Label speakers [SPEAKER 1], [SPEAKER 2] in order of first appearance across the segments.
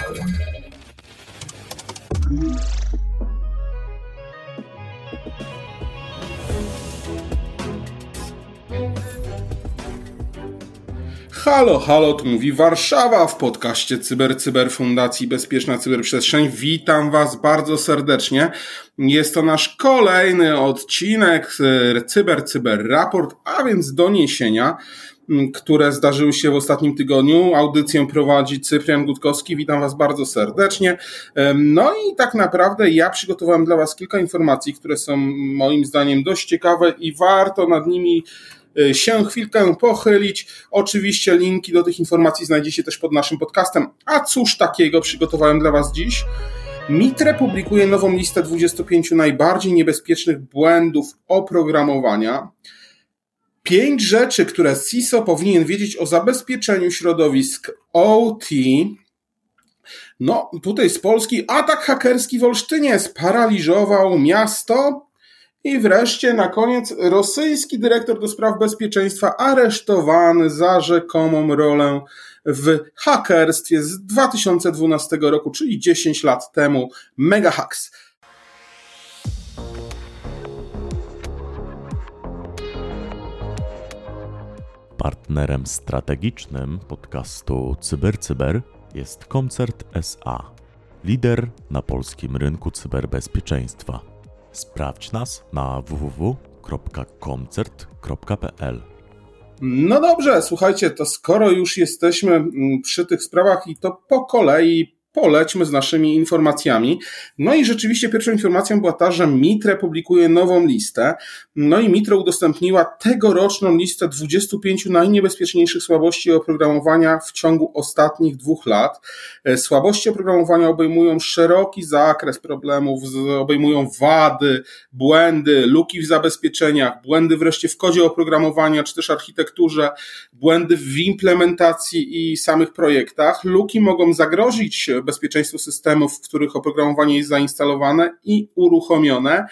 [SPEAKER 1] Halo, halo, tu mówi Warszawa w podcaście Cyber Cyber Fundacji Bezpieczna Cyberprzestrzeń. Witam Was bardzo serdecznie. Jest to nasz kolejny odcinek e, Cyber Cyber Raport, a więc doniesienia, które zdarzyły się w ostatnim tygodniu. Audycję prowadzi Cyprian Gutkowski. Witam Was bardzo serdecznie. No i tak naprawdę ja przygotowałem dla Was kilka informacji, które są moim zdaniem dość ciekawe i warto nad nimi Y, się chwilkę pochylić. Oczywiście linki do tych informacji znajdziecie też pod naszym podcastem. A cóż takiego przygotowałem dla Was dziś? Mitre publikuje nową listę 25 najbardziej niebezpiecznych błędów oprogramowania. Pięć rzeczy, które CISO powinien wiedzieć o zabezpieczeniu środowisk OT. No, tutaj z Polski atak hakerski w Olsztynie sparaliżował miasto. I wreszcie na koniec rosyjski dyrektor do spraw bezpieczeństwa aresztowany za rzekomą rolę w hakerstwie z 2012 roku, czyli 10 lat temu. Mega
[SPEAKER 2] Partnerem strategicznym podcastu CyberCyber jest Koncert SA, lider na polskim rynku cyberbezpieczeństwa. Sprawdź nas na www.koncert.pl.
[SPEAKER 1] No dobrze, słuchajcie, to skoro już jesteśmy mm, przy tych sprawach i to po kolei polećmy z naszymi informacjami. No i rzeczywiście pierwszą informacją była ta, że Mitre publikuje nową listę. No i Mitre udostępniła tegoroczną listę 25 najniebezpieczniejszych słabości oprogramowania w ciągu ostatnich dwóch lat. E, słabości oprogramowania obejmują szeroki zakres problemów, obejmują wady, błędy, luki w zabezpieczeniach, błędy wreszcie w kodzie oprogramowania, czy też architekturze, błędy w implementacji i samych projektach. Luki mogą zagrozić bezpieczeństwo systemów, w których oprogramowanie jest zainstalowane i uruchomione.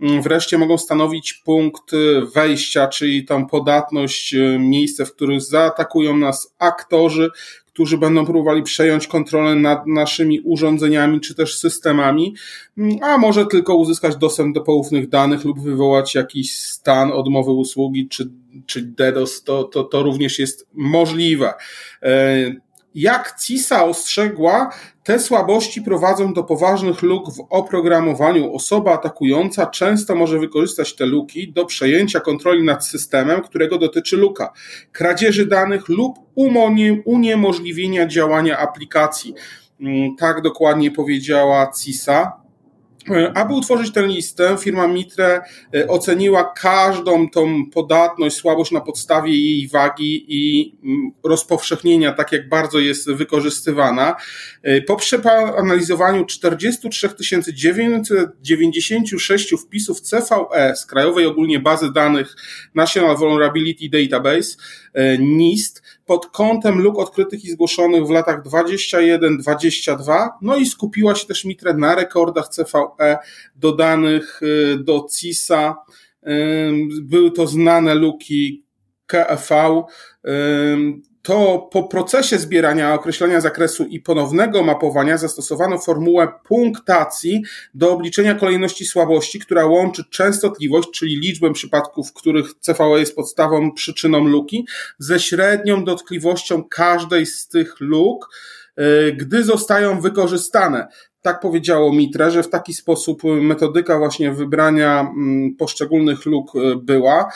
[SPEAKER 1] Mm, wreszcie mogą stanowić punkt wejścia, czyli tą podatność, y, miejsce, w którym zaatakują nas aktorzy, którzy będą próbowali przejąć kontrolę nad naszymi urządzeniami czy też systemami, mm, a może tylko uzyskać dostęp do poufnych danych lub wywołać jakiś stan odmowy usługi czy, czy DDoS, to, to, to również jest możliwe. Jak CISA ostrzegła, te słabości prowadzą do poważnych luk w oprogramowaniu. Osoba atakująca często może wykorzystać te luki do przejęcia kontroli nad systemem, którego dotyczy luka, kradzieży danych lub uniemożliwienia działania aplikacji. Mm, tak dokładnie powiedziała CISA. E, aby utworzyć tę listę, firma Mitre e, oceniła każdą tą podatność, słabość na podstawie jej wagi i mm, rozpowszechnienia, tak jak bardzo jest wykorzystywana. E, po przeanalizowaniu 43 996 wpisów CVE z Krajowej Ogólnie Bazy Danych National Vulnerability Database, NIST, pod kątem luk odkrytych i zgłoszonych w latach 21-22, no i skupiła się też Mitre na rekordach CVE dodanych y, do CISA. Były to znane luki KFV to po procesie zbierania, określenia zakresu i ponownego mapowania zastosowano formułę punktacji do obliczenia kolejności słabości, która łączy częstotliwość, czyli liczbę przypadków, w których CVE jest podstawą, przyczyną luki, ze średnią dotkliwością każdej z tych luk, y, gdy zostają wykorzystane tak powiedziało Mitre, że w taki sposób metodyka właśnie wybrania mm, poszczególnych luk y, była.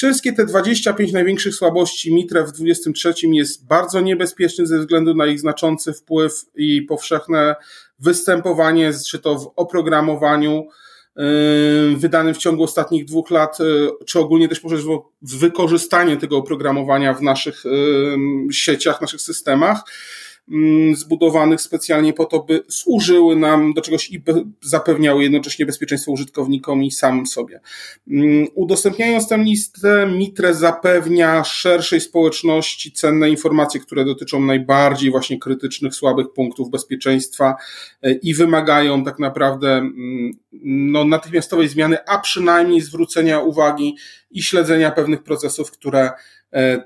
[SPEAKER 1] Wszystkie te 25 największych słabości Mitre w 23 jest bardzo niebezpieczny ze względu na ich znaczący wpływ i powszechne występowanie, czy to w oprogramowaniu y, wydanym w ciągu ostatnich dwóch lat, czy ogólnie też poprzez wykorzystanie tego oprogramowania w naszych sieciach, naszych systemach. Mm, zbudowanych specjalnie po to, by służyły nam do czegoś i zapewniały jednocześnie bezpieczeństwo użytkownikom i samym sobie. Mm, udostępniając tę listę, Mitre zapewnia szerszej społeczności cenne informacje, które dotyczą najbardziej właśnie krytycznych, słabych punktów bezpieczeństwa e, i wymagają tak naprawdę mm, no, natychmiastowej zmiany, a przynajmniej zwrócenia uwagi i śledzenia pewnych procesów, które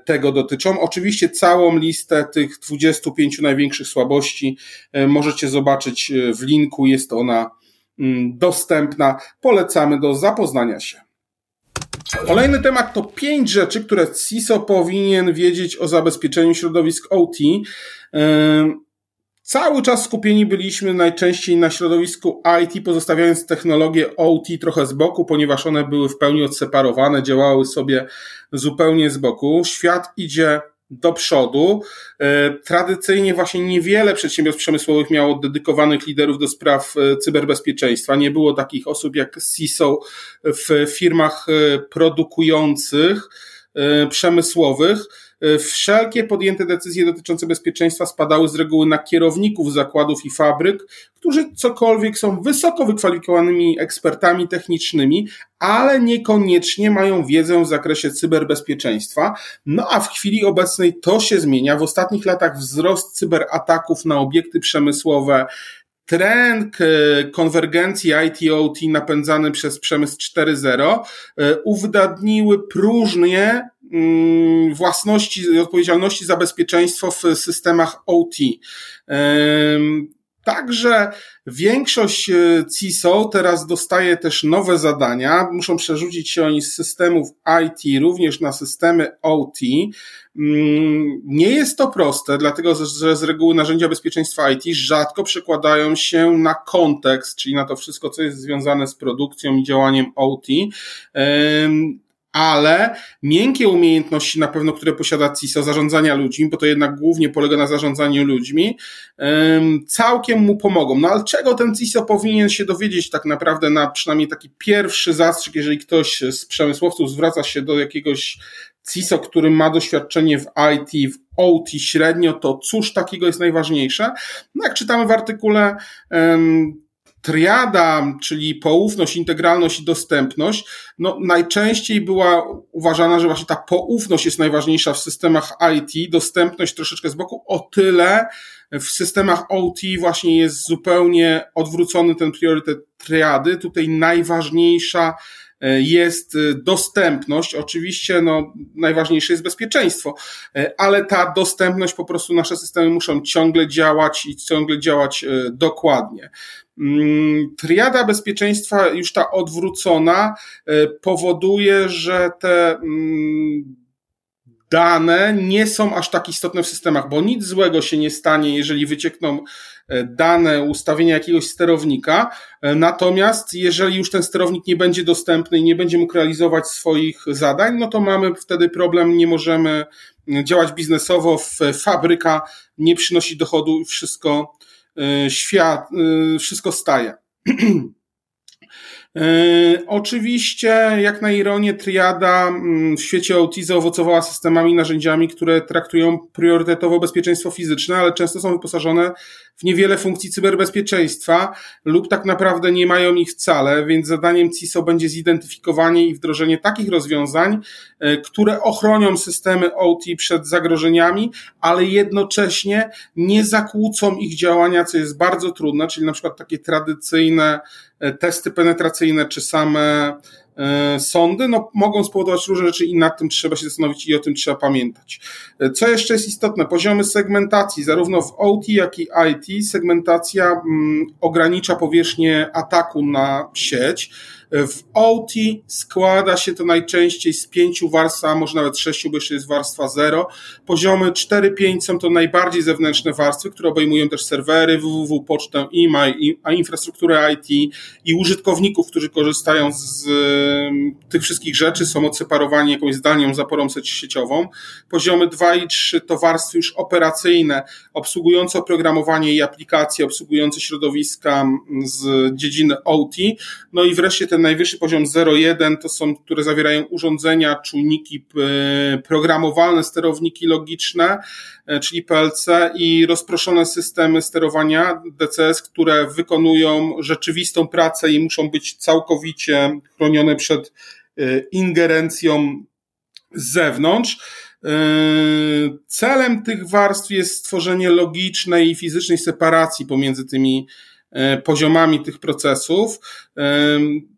[SPEAKER 1] tego dotyczą. Oczywiście całą listę tych 25 największych słabości możecie zobaczyć w linku, jest ona mm, dostępna. Polecamy do zapoznania się. Kolejny temat to pięć rzeczy, które CISO powinien wiedzieć o zabezpieczeniu środowisk OT. Cały czas skupieni byliśmy najczęściej na środowisku IT, pozostawiając technologię OT trochę z boku, ponieważ one były w pełni odseparowane, działały sobie zupełnie z boku. Świat idzie do przodu. E, tradycyjnie właśnie niewiele przedsiębiorstw przemysłowych miało dedykowanych liderów do spraw e, cyberbezpieczeństwa. Nie było takich osób jak CISO w firmach e, produkujących, przemysłowych. Wszelkie podjęte decyzje dotyczące bezpieczeństwa spadały z reguły na kierowników zakładów i fabryk, którzy cokolwiek są wysoko wykwalifikowanymi ekspertami technicznymi, ale niekoniecznie mają wiedzę w zakresie cyberbezpieczeństwa. No a w chwili obecnej to się zmienia. W ostatnich latach wzrost cyberataków na obiekty przemysłowe trend e, konwergencji IT-OT napędzany przez przemysł 4.0 e, uwydatniły próżnie własności i odpowiedzialności za bezpieczeństwo w systemach OT. Także większość e, CISO teraz dostaje też nowe zadania. Muszą przerzucić się oni z systemów IT również na systemy OT. Mm, nie jest to proste, dlatego że z reguły narzędzia bezpieczeństwa IT rzadko przekładają się na kontekst, czyli na to wszystko, co jest związane z produkcją i działaniem OT ale miękkie umiejętności na pewno, które posiada CISO, zarządzania ludźmi, bo to jednak głównie polega na zarządzaniu ludźmi, całkiem mu pomogą. No ale czego ten CISO powinien się dowiedzieć tak naprawdę na przynajmniej taki pierwszy zastrzyk, jeżeli ktoś z przemysłowców zwraca się do jakiegoś CISO, który ma doświadczenie w IT, w OT średnio, to cóż takiego jest najważniejsze? No jak czytamy w artykule, triada, czyli poufność, integralność i dostępność, no najczęściej była uważana, że właśnie ta poufność jest najważniejsza w systemach IT, dostępność troszeczkę z boku, o tyle w systemach OT właśnie jest zupełnie odwrócony ten priorytet triady. Tutaj najważniejsza jest e, dostępność. Oczywiście no, najważniejsze jest bezpieczeństwo, e, ale ta dostępność po prostu nasze systemy muszą ciągle działać i ciągle działać dokładnie. Mm, triada bezpieczeństwa, już ta odwrócona, powoduje, że te mm, dane nie są aż tak istotne w systemach, bo nic złego się nie stanie, jeżeli wyciekną e, dane ustawienia jakiegoś sterownika. E, natomiast jeżeli już ten sterownik nie będzie dostępny i nie będzie mógł realizować swoich zadań, no to mamy wtedy problem, nie możemy e, działać biznesowo, fabryka nie przynosi dochodu i wszystko świat, wszystko staje. E, oczywiście, jak na ironię, triada mm, w świecie OT zaowocowała systemami, narzędziami, które traktują priorytetowo bezpieczeństwo fizyczne, ale często są wyposażone w niewiele funkcji cyberbezpieczeństwa lub tak naprawdę nie mają ich wcale, więc zadaniem CISO będzie zidentyfikowanie i wdrożenie takich rozwiązań, e, które ochronią systemy OT przed zagrożeniami, ale jednocześnie nie zakłócą ich działania, co jest bardzo trudne, czyli na przykład takie tradycyjne testy penetracyjne czy same E, sądy, no, mogą spowodować różne rzeczy i nad tym trzeba się zastanowić i o tym trzeba pamiętać. E, co jeszcze jest istotne? Poziomy segmentacji, zarówno w OT, jak i IT, segmentacja mm, ogranicza powierzchnię ataku na sieć. W OT składa się to najczęściej z pięciu warstw, a może nawet sześciu, bo jeszcze jest warstwa zero. Poziomy 4-5 są to najbardziej zewnętrzne warstwy, które obejmują też serwery, www, pocztę, e-mail, a infrastrukturę IT i użytkowników, którzy korzystają z tych wszystkich rzeczy, są odseparowani jakąś zdalną zaporą sieciową. Poziomy 2 i 3 to warstwy już operacyjne, obsługujące oprogramowanie i aplikacje, obsługujące środowiska z dziedziny OT. No i wreszcie ten najwyższy poziom 0,1 to są, które zawierają urządzenia, czujniki programowalne, sterowniki logiczne, e, czyli PLC i rozproszone systemy sterowania DCS, które wykonują rzeczywistą pracę i muszą być całkowicie chronione przed e, ingerencją z zewnątrz. E, celem tych warstw jest stworzenie logicznej i fizycznej separacji pomiędzy tymi poziomami tych procesów.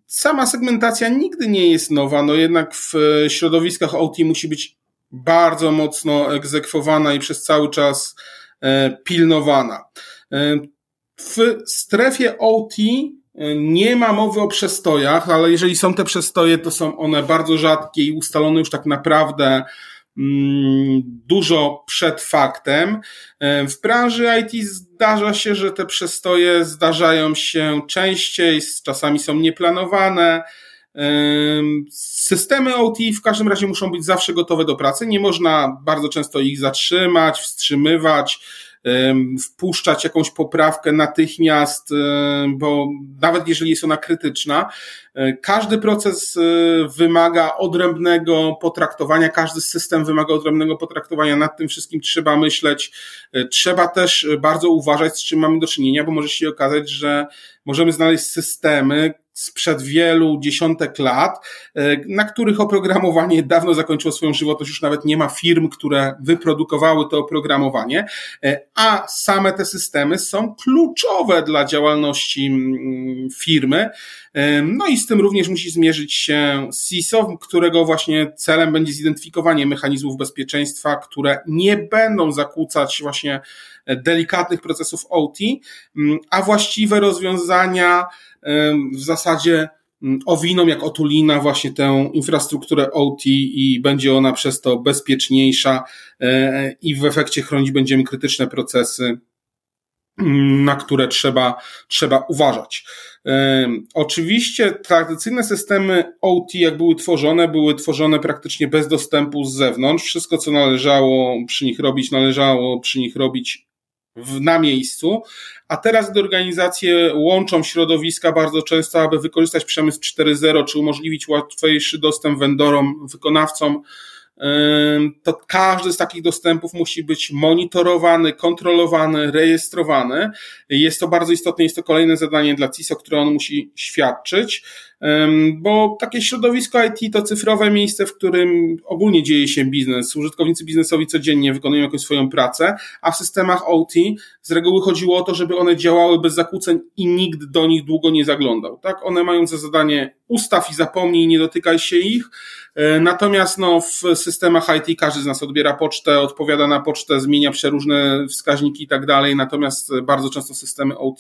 [SPEAKER 1] Sama segmentacja nigdy nie jest nowa, no jednak w środowiskach OT musi być bardzo mocno egzekwowana i przez cały czas pilnowana. W strefie OT nie ma mowy o przestojach, ale jeżeli są te przestoje, to są one bardzo rzadkie i ustalone już tak naprawdę mm, dużo przed faktem. W branży IT zdarza się, że te przestoje zdarzają się częściej, czasami są nieplanowane. Systemy OT w każdym razie muszą być zawsze gotowe do pracy. Nie można bardzo często ich zatrzymać, wstrzymywać wpuszczać jakąś poprawkę natychmiast, bo nawet jeżeli jest ona krytyczna, e, każdy proces e, wymaga odrębnego potraktowania, każdy system wymaga odrębnego potraktowania, nad tym wszystkim trzeba myśleć. E, trzeba też bardzo uważać, z czym mamy do czynienia, bo może się okazać, że możemy znaleźć systemy, sprzed wielu dziesiątek lat, e, na których oprogramowanie dawno zakończyło swoją żywotność, już nawet nie ma firm, które wyprodukowały to oprogramowanie, e, a same te systemy są kluczowe dla działalności mm, firmy. E, no i z tym również musi zmierzyć się CISO, którego właśnie celem będzie zidentyfikowanie mechanizmów bezpieczeństwa, które nie będą zakłócać właśnie delikatnych procesów OT, mm, a właściwe rozwiązania w zasadzie mm, owiną jak otulina właśnie tę infrastrukturę OT i będzie ona przez to bezpieczniejsza e, i w efekcie chronić będziemy krytyczne procesy, mm, na które trzeba, trzeba uważać. Oczywiście tradycyjne systemy OT, jak były tworzone, były tworzone praktycznie bez dostępu z zewnątrz. Wszystko, co należało przy nich robić, należało przy nich robić w, na miejscu, a teraz gdy organizacje łączą środowiska bardzo często, aby wykorzystać przemysł 4.0, czy umożliwić łatwiejszy dostęp vendorom, wykonawcom, to każdy z takich dostępów musi być monitorowany, kontrolowany, rejestrowany. Jest to bardzo istotne, jest to kolejne zadanie dla CISO, które on musi świadczyć bo takie środowisko IT to cyfrowe miejsce, w którym ogólnie dzieje się biznes. Użytkownicy biznesowi codziennie wykonują jakąś swoją pracę, a w systemach OT z reguły chodziło o to, żeby one działały bez zakłóceń i nikt do nich długo nie zaglądał. Tak? One mają za zadanie ustaw i zapomnij, nie dotykaj się ich. E, natomiast no, w systemach IT każdy z nas odbiera pocztę, odpowiada na pocztę, zmienia przeróżne wskaźniki i tak dalej, natomiast bardzo często systemy OT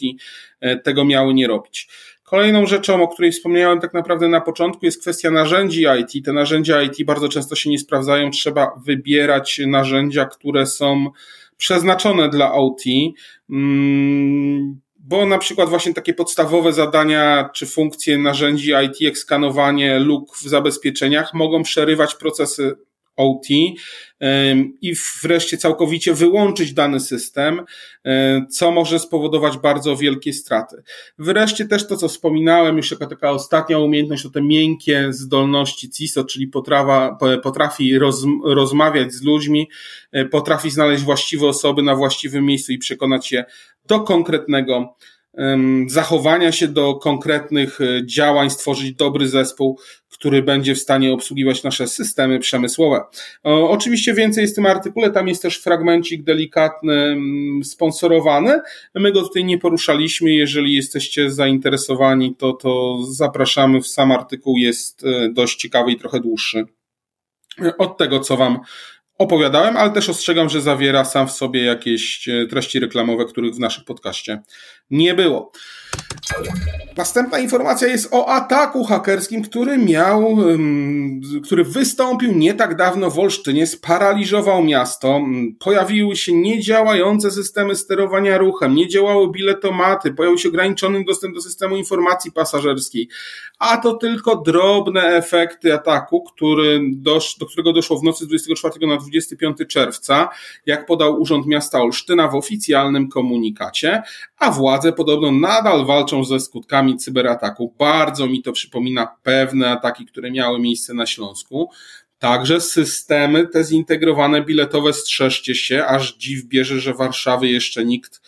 [SPEAKER 1] e, tego miały nie robić. Kolejną rzeczą, o której wspomniałem tak naprawdę na początku, jest kwestia narzędzi IT. Te narzędzia IT bardzo często się nie sprawdzają. Trzeba wybierać narzędzia, które są przeznaczone dla OT, mm, bo na przykład właśnie takie podstawowe zadania czy funkcje narzędzi IT, jak skanowanie luk w zabezpieczeniach, mogą przerywać procesy OT i wreszcie całkowicie wyłączyć dany system, co może spowodować bardzo wielkie straty. Wreszcie też to, co wspominałem, już jako taka ostatnia umiejętność, to te miękkie zdolności CISO, czyli potrawa, potrafi roz, rozmawiać z ludźmi, potrafi znaleźć właściwe osoby na właściwym miejscu i przekonać je do konkretnego zachowania się do konkretnych e, działań, stworzyć dobry zespół, który będzie w stanie obsługiwać nasze systemy przemysłowe. Oczywiście więcej jest w tym artykule, tam jest też fragmencik delikatny, sponsorowany. My go tutaj nie poruszaliśmy. Jeżeli jesteście zainteresowani, to, to zapraszamy. Sam artykuł jest e, dość ciekawy i trochę dłuższy. Od tego, co Wam opowiadałem, ale też ostrzegam, że zawiera sam w sobie jakieś e, treści reklamowe, których w naszym podcaście nie było. Następna informacja jest o ataku hakerskim, który miał, który wystąpił nie tak dawno w Olsztynie, sparaliżował miasto. Pojawiły się niedziałające systemy sterowania ruchem, nie działały biletomaty, pojawił się ograniczony dostęp do systemu informacji pasażerskiej. A to tylko drobne efekty ataku, który dosz, do którego doszło w nocy z 24 na 25 czerwca, jak podał Urząd Miasta Olsztyna w oficjalnym komunikacie, a władze podobno nadal walczą ze skutkami cyberataku. Bardzo mi to przypomina pewne ataki, które miały miejsce na Śląsku. Także systemy te zintegrowane biletowe strzeżcie się, aż dziw bierze, że Warszawy jeszcze nikt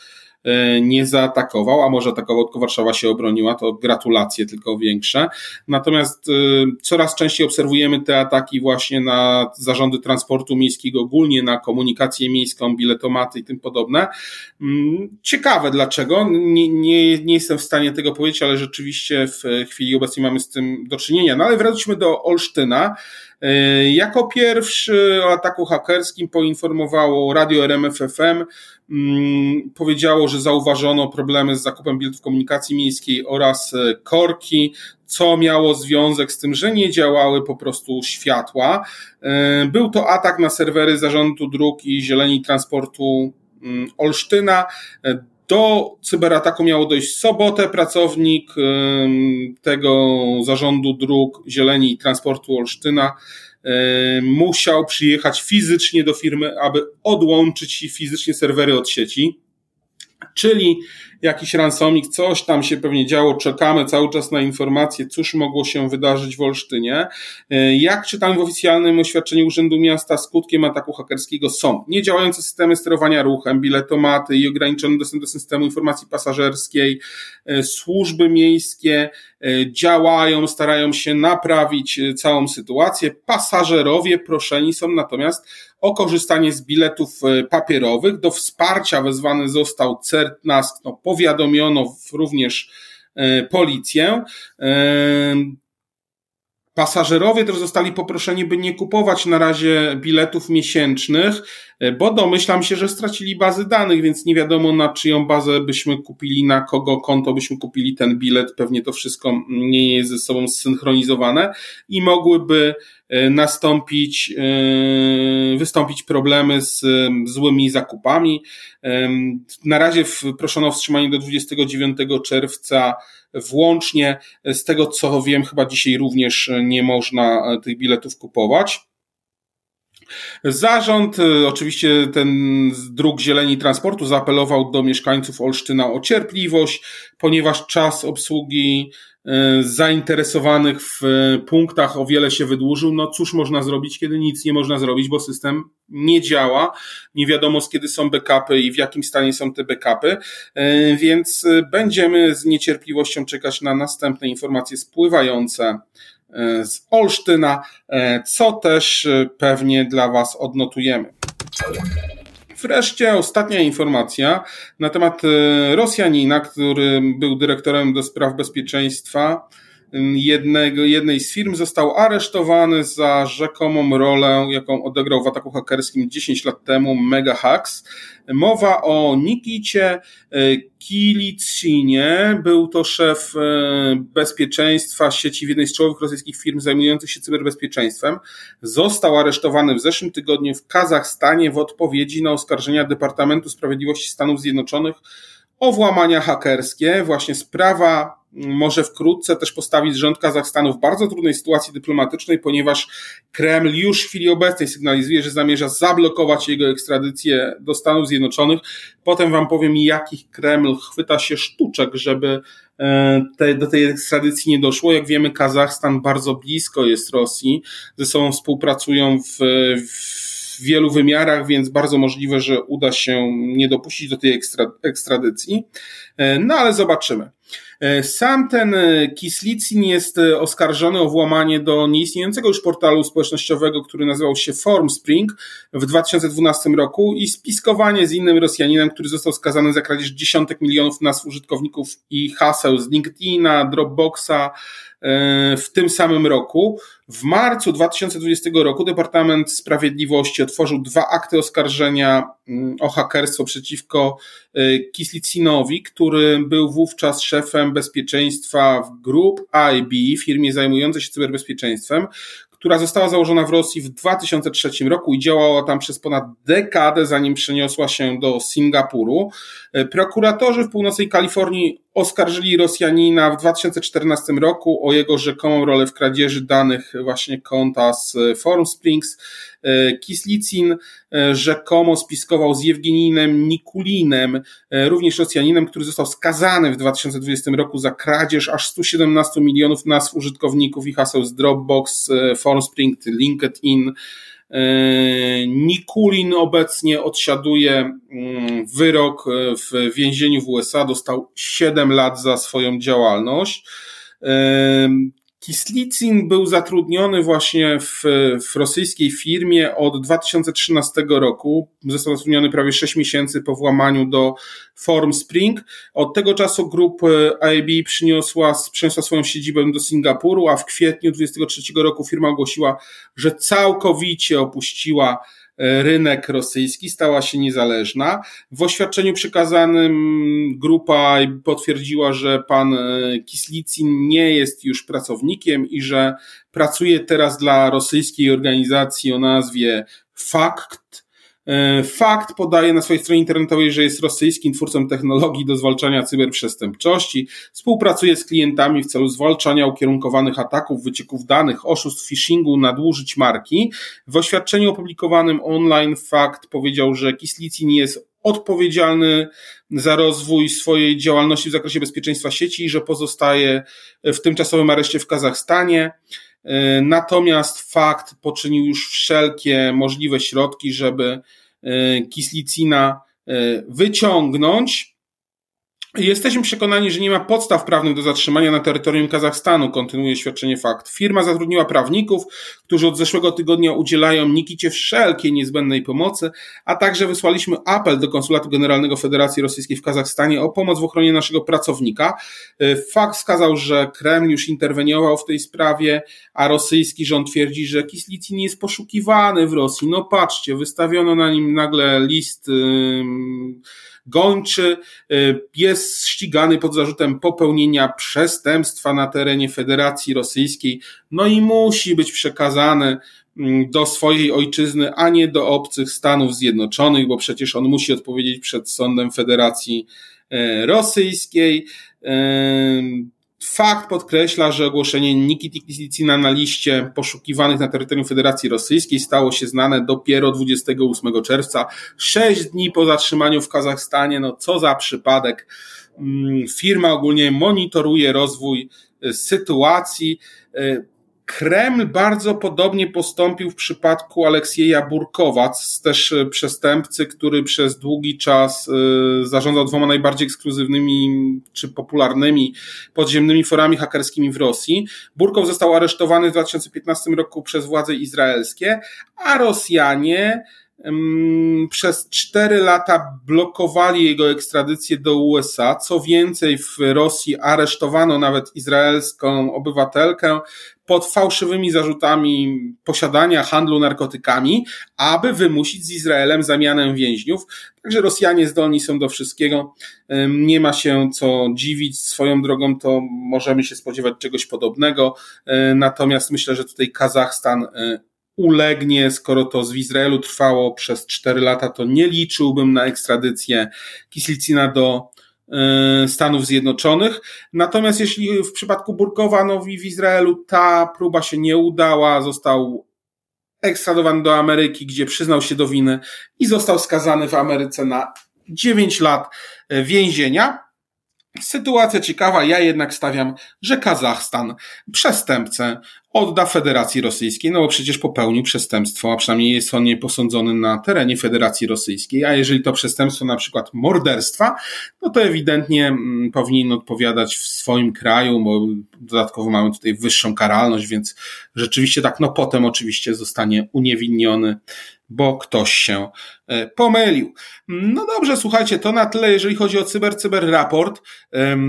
[SPEAKER 1] nie zaatakował, a może atakował, tylko Warszawa się obroniła, to gratulacje tylko większe. Natomiast e, coraz częściej obserwujemy te ataki właśnie na zarządy transportu miejskiego, ogólnie na komunikację miejską, biletomaty i tym podobne. Mm, ciekawe dlaczego, nie, nie, nie jestem w stanie tego powiedzieć, ale rzeczywiście w chwili obecnej mamy z tym do czynienia. No ale wróćmy do Olsztyna. Jako pierwszy o ataku hakerskim poinformowało radio RMFFM. Mm, powiedziało, że zauważono problemy z zakupem biletów komunikacji miejskiej oraz korki, co miało związek z tym, że nie działały po prostu światła. Był to atak na serwery Zarządu Dróg i Zieleni Transportu mm, Olsztyna. Do cyberataku miało dojść w sobotę. Pracownik tego zarządu dróg Zieleni i Transportu Olsztyna musiał przyjechać fizycznie do firmy, aby odłączyć fizycznie serwery od sieci. Czyli jakiś ransomik, coś tam się pewnie działo, czekamy cały czas na informacje, cóż mogło się wydarzyć w Olsztynie. E, jak czytamy w oficjalnym oświadczeniu Urzędu Miasta, skutkiem ataku hakerskiego są niedziałające systemy sterowania ruchem, biletomaty i ograniczony dostęp do systemu informacji pasażerskiej, e, służby miejskie e, działają, starają się naprawić całą sytuację. Pasażerowie proszeni są natomiast o korzystanie z biletów papierowych. Do wsparcia wezwany został CERT-NASK, no, powiadomiono również e, policję. E, pasażerowie też zostali poproszeni, by nie kupować na razie biletów miesięcznych, e, bo domyślam się, że stracili bazy danych, więc nie wiadomo na czyją bazę byśmy kupili, na kogo konto byśmy kupili ten bilet. Pewnie to wszystko nie jest ze sobą zsynchronizowane i mogłyby nastąpić, e, wystąpić problemy z złymi zakupami. Na razie proszono o wstrzymanie do 29 czerwca włącznie. Z tego co wiem, chyba dzisiaj również nie można tych biletów kupować. Zarząd, oczywiście ten dróg Zieleni Transportu zaapelował do mieszkańców Olsztyna o cierpliwość, ponieważ czas obsługi E, zainteresowanych w e, punktach o wiele się wydłużył. No cóż można zrobić, kiedy nic nie można zrobić, bo system nie działa. Nie wiadomo z kiedy są backupy i w jakim stanie są te backupy, e, więc będziemy z niecierpliwością czekać na następne informacje spływające z Olsztyna, co też pewnie dla Was odnotujemy. Wreszcie ostatnia informacja na temat e, Rosjanina, który był dyrektorem do spraw bezpieczeństwa jednego, jednej z firm został aresztowany za rzekomą rolę, jaką odegrał w ataku hakerskim 10 lat temu Mega Hacks. Mowa o Nikicie e, Kilicinie. Był to szef e, bezpieczeństwa sieci w jednej z czołowych rosyjskich firm zajmujących się cyberbezpieczeństwem. Został aresztowany w zeszłym tygodniu w Kazachstanie w odpowiedzi na oskarżenia Departamentu Sprawiedliwości Stanów Zjednoczonych o włamania hakerskie. Właśnie sprawa może wkrótce też postawić rząd Kazachstanu w bardzo trudnej sytuacji dyplomatycznej, ponieważ Kreml już w chwili obecnej sygnalizuje, że zamierza zablokować jego ekstradycję do Stanów Zjednoczonych. Potem wam powiem, jakich Kreml chwyta się sztuczek, żeby e, te, do tej ekstradycji nie doszło. Jak wiemy, Kazachstan bardzo blisko jest Rosji, ze sobą współpracują w, w wielu wymiarach, więc bardzo możliwe, że uda się nie dopuścić do tej ekstra, ekstradycji. E, no ale zobaczymy. E, sam ten e, Kislicin jest e, oskarżony o włamanie do nieistniejącego już portalu społecznościowego, który nazywał się Formspring w 2012 roku i spiskowanie z innym Rosjaninem, który został skazany za kradzież dziesiątek milionów nazw użytkowników i haseł z LinkedIna, Dropboxa, w tym samym roku. W marcu 2020 roku Departament Sprawiedliwości otworzył dwa akty oskarżenia mm, o hakerstwo przeciwko Kislicinowi, który był wówczas szefem bezpieczeństwa w Group IB, firmie zajmującej się cyberbezpieczeństwem, która została założona w Rosji w 2003 roku i działała tam przez ponad dekadę, zanim przeniosła się do Singapuru. Prokuratorzy w północnej Kalifornii oskarżyli Rosjanina w 2014 roku o jego rzekomą rolę w kradzieży danych właśnie konta z Forum Springs. Kislicin rzekomo spiskował z Jewgeninem Nikulinem, również Rosjaninem, który został skazany w 2020 roku za kradzież aż 117 milionów nazw użytkowników i haseł z Dropbox, Formspring, LinkedIn. Nikulin obecnie odsiaduje mm, wyrok w więzieniu w USA, dostał 7 lat za swoją działalność. Kislicin był zatrudniony właśnie w, w rosyjskiej firmie od 2013 roku. Został zatrudniony prawie 6 miesięcy po włamaniu do Form Spring. Od tego czasu grup IB przyniosła, przeniosła swoją siedzibę do Singapuru, a w kwietniu 2023 roku firma ogłosiła, że całkowicie opuściła E, rynek rosyjski, stała się niezależna. W oświadczeniu przekazanym grupa potwierdziła, że pan e, Kislicin nie jest już pracownikiem i że pracuje teraz dla rosyjskiej organizacji o nazwie FAKT, E, fakt podaje na swojej stronie internetowej, że jest rosyjskim twórcą technologii do zwalczania cyberprzestępczości, współpracuje z klientami w celu zwalczania ukierunkowanych ataków, wycieków danych, oszustw, phishingu, nadużyć marki. W oświadczeniu opublikowanym online fakt powiedział, że Kislicin jest odpowiedzialny za rozwój swojej działalności w zakresie bezpieczeństwa sieci i że pozostaje w tymczasowym areszcie w Kazachstanie. E, natomiast fakt poczynił już wszelkie możliwe środki, żeby e, Kislicina e, wyciągnąć Jesteśmy przekonani, że nie ma podstaw prawnych do zatrzymania na terytorium Kazachstanu, kontynuuje świadczenie fakt. Firma zatrudniła prawników, którzy od zeszłego tygodnia udzielają Nikicie wszelkiej niezbędnej pomocy, a także wysłaliśmy apel do Konsulatu Generalnego Federacji Rosyjskiej w Kazachstanie o pomoc w ochronie naszego pracownika. Fakt wskazał, że Kreml już interweniował w tej sprawie, a rosyjski rząd twierdzi, że Kislicin jest poszukiwany w Rosji. No patrzcie, wystawiono na nim nagle list. Yy, gończy, y, jest ścigany pod zarzutem popełnienia przestępstwa na terenie Federacji Rosyjskiej, no i musi być przekazany mm, do swojej ojczyzny, a nie do obcych Stanów Zjednoczonych, bo przecież on musi odpowiedzieć przed sądem Federacji y, Rosyjskiej. Y, Fakt podkreśla, że ogłoszenie Nikity Kislicina na liście poszukiwanych na terytorium Federacji Rosyjskiej stało się znane dopiero 28 czerwca, sześć dni po zatrzymaniu w Kazachstanie. No co za przypadek. Mm, firma ogólnie monitoruje rozwój y, sytuacji. Kreml bardzo podobnie postąpił w przypadku Aleksieja Burkowac, też e, przestępcy, który przez długi czas e, zarządzał dwoma najbardziej ekskluzywnymi czy popularnymi podziemnymi forami hakerskimi w Rosji. Burkow został aresztowany w 2015 roku przez władze izraelskie, a Rosjanie przez cztery lata blokowali jego ekstradycję do USA. Co więcej, w Rosji aresztowano nawet izraelską obywatelkę pod fałszywymi zarzutami posiadania handlu narkotykami, aby wymusić z Izraelem zamianę więźniów. Także Rosjanie zdolni są do wszystkiego. Nie ma się co dziwić. Swoją drogą to możemy się spodziewać czegoś podobnego. Natomiast myślę, że tutaj Kazachstan ulegnie, skoro to z Izraelu trwało przez 4 lata, to nie liczyłbym na ekstradycję Kislicina do e, Stanów Zjednoczonych. Natomiast jeśli w przypadku Burkowa, no w Izraelu ta próba się nie udała, został ekstradowany do Ameryki, gdzie przyznał się do winy i został skazany w Ameryce na 9 lat e, więzienia. Sytuacja ciekawa, ja jednak stawiam, że Kazachstan przestępcę odda Federacji Rosyjskiej, no bo przecież popełnił przestępstwo, a przynajmniej jest on nieposądzony na terenie Federacji Rosyjskiej, a jeżeli to przestępstwo na przykład morderstwa, no to ewidentnie mm, powinien odpowiadać w swoim kraju, bo dodatkowo mamy tutaj wyższą karalność, więc rzeczywiście tak, no potem oczywiście zostanie uniewinniony bo ktoś się pomylił. No dobrze, słuchajcie, to na tyle, jeżeli chodzi o Cyber Cyber Raport.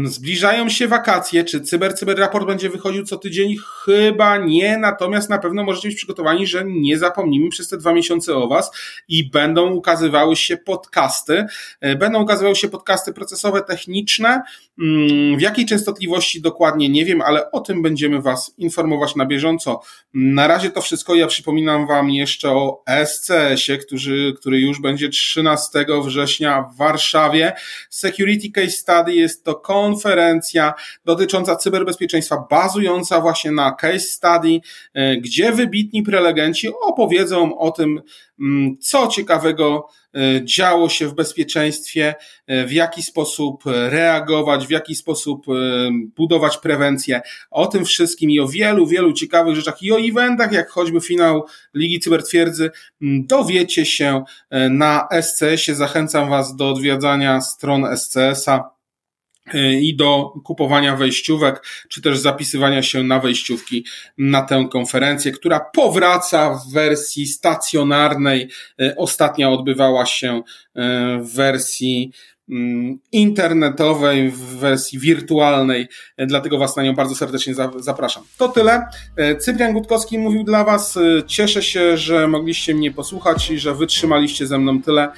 [SPEAKER 1] Zbliżają się wakacje. Czy Cyber Cyber Raport będzie wychodził co tydzień? Chyba nie, natomiast na pewno możecie być przygotowani, że nie zapomnimy przez te dwa miesiące o Was i będą ukazywały się podcasty. E, będą ukazywały się podcasty procesowe, techniczne. Mm, w jakiej częstotliwości dokładnie nie wiem, ale o tym będziemy Was informować na bieżąco. Na razie to wszystko. Ja przypominam Wam jeszcze o SCS-ie, który, który już będzie 13 września w Warszawie. Security Case Study jest to konferencja dotycząca cyberbezpieczeństwa, bazująca właśnie na case study, e, gdzie wybitni prelegenci opowiedzą o tym, co ciekawego e, działo się w bezpieczeństwie, e, w jaki sposób reagować, w jaki sposób budować prewencję. O tym wszystkim i o wielu, wielu ciekawych rzeczach i o eventach, jak choćby finał Ligi Cybertwierdzy, mm, dowiecie się na SCS-ie. Zachęcam Was do odwiedzania stron SCS-a i do kupowania wejściówek, czy też zapisywania się na wejściówki na tę konferencję, która powraca w wersji stacjonarnej. Ostatnia odbywała się w wersji internetowej, w wersji wirtualnej, e, dlatego Was na nią bardzo serdecznie zapraszam. To tyle. E, Cyprian Gutkowski mówił dla Was. E, cieszę się, że mogliście mnie posłuchać i że wytrzymaliście ze mną tyle.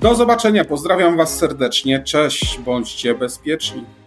[SPEAKER 1] Do zobaczenia. Pozdrawiam Was serdecznie. Cześć, bądźcie bezpieczni.